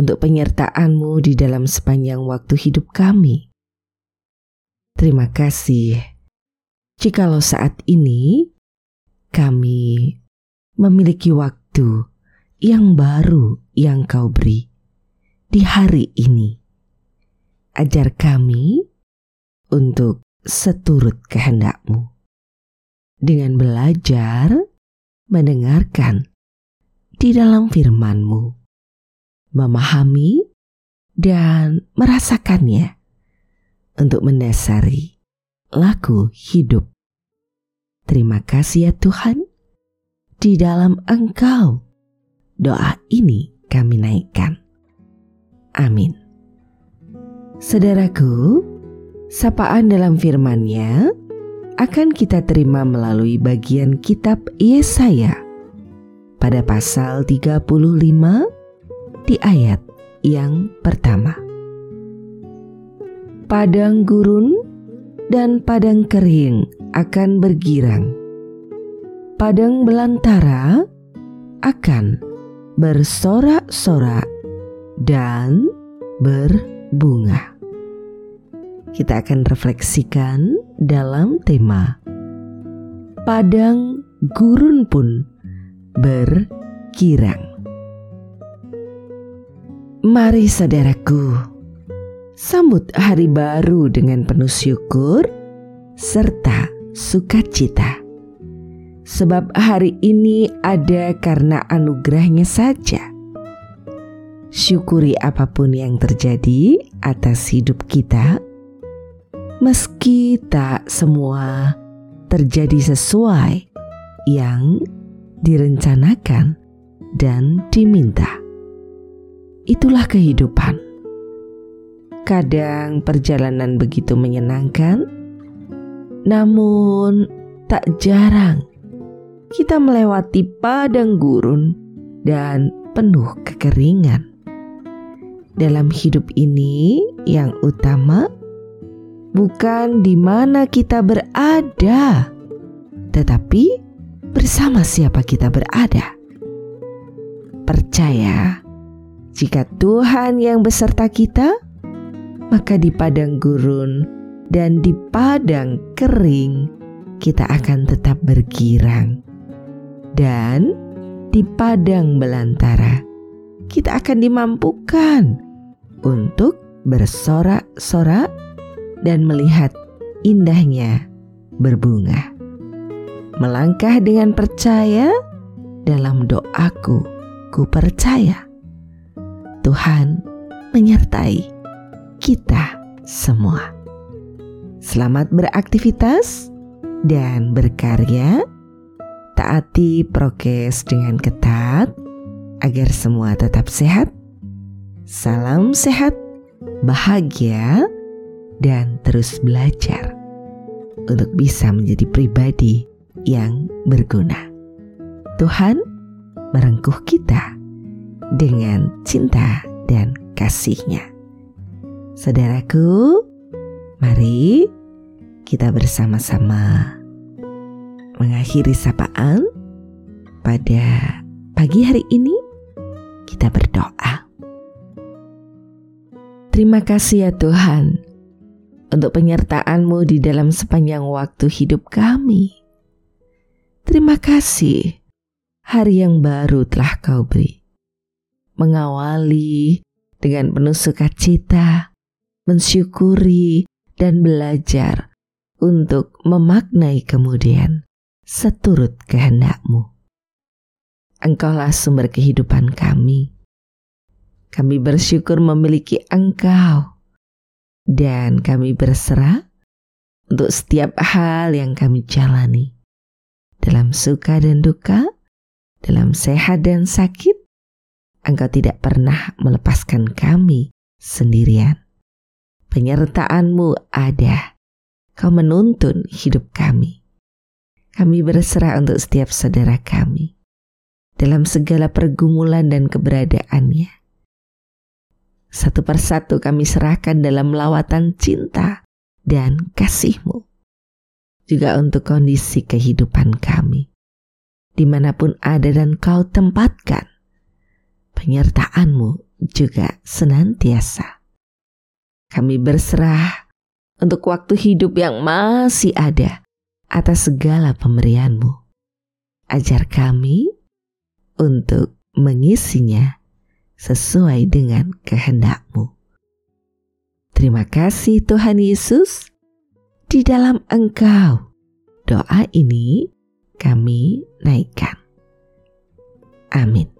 untuk penyertaan-Mu di dalam sepanjang waktu hidup kami. Terima kasih jikalau saat ini kami memiliki waktu yang baru yang Kau beri di hari ini. Ajar kami untuk seturut kehendak-Mu dengan belajar mendengarkan di dalam firman-Mu, memahami dan merasakannya untuk mendasari laku hidup. Terima kasih ya Tuhan, di dalam Engkau doa ini kami naikkan. Amin. Saudaraku, sapaan dalam firman-Nya akan kita terima melalui bagian kitab Yesaya pada pasal 35 di ayat yang pertama. Padang gurun dan padang kering akan bergirang. Padang belantara akan bersorak-sorak dan berbunga. Kita akan refleksikan dalam tema Padang gurun pun berkirang. Mari saudaraku, sambut hari baru dengan penuh syukur serta sukacita. Sebab hari ini ada karena anugerahnya saja. Syukuri apa pun yang terjadi atas hidup kita, meski tak semua terjadi sesuai yang direncanakan, dan diminta. Itulah kehidupan. Kadang perjalanan begitu menyenangkan, namun tak jarang kita melewati padang gurun dan penuh kekeringan. Dalam hidup ini, yang utama bukan di mana kita berada, tetapi bersama siapa kita berada. Percaya, jika Tuhan yang beserta kita, maka di padang gurun dan di padang kering kita akan tetap bergirang. Dan di padang belantara kita akan dimampukan untuk bersorak-sorak dan melihat indahnya berbunga melangkah dengan percaya dalam doaku. Ku percaya Tuhan menyertai kita semua. Selamat beraktivitas dan berkarya. Taati prokes dengan ketat agar semua tetap sehat. Salam sehat, bahagia, dan terus belajar untuk bisa menjadi pribadi yang berguna. Tuhan merengkuh kita dengan cinta dan kasihnya. Saudaraku, mari kita bersama-sama mengakhiri sapaan pada pagi hari ini kita berdoa. Terima kasih ya Tuhan untuk penyertaan-Mu di dalam sepanjang waktu hidup kami. Terima kasih, hari yang baru telah kau beri. Mengawali dengan penuh sukacita, mensyukuri, dan belajar untuk memaknai kemudian seturut kehendakmu. Engkaulah sumber kehidupan kami. Kami bersyukur memiliki Engkau, dan kami berserah untuk setiap hal yang kami jalani dalam suka dan duka, dalam sehat dan sakit, Engkau tidak pernah melepaskan kami sendirian. Penyertaanmu ada. Kau menuntun hidup kami. Kami berserah untuk setiap saudara kami dalam segala pergumulan dan keberadaannya. Satu persatu kami serahkan dalam lawatan cinta dan kasihmu. Juga untuk kondisi kehidupan kami. Di mana pun ada dan kau tempatkan. Penyertaanmu juga senantiasa. Kami berserah untuk waktu hidup yang masih ada atas segala pemberianmu. Ajar kami untuk mengisinya sesuai dengan kehendakmu. Terima kasih Tuhan Yesus. Di dalam Engkau, doa ini kami naikkan. Amin.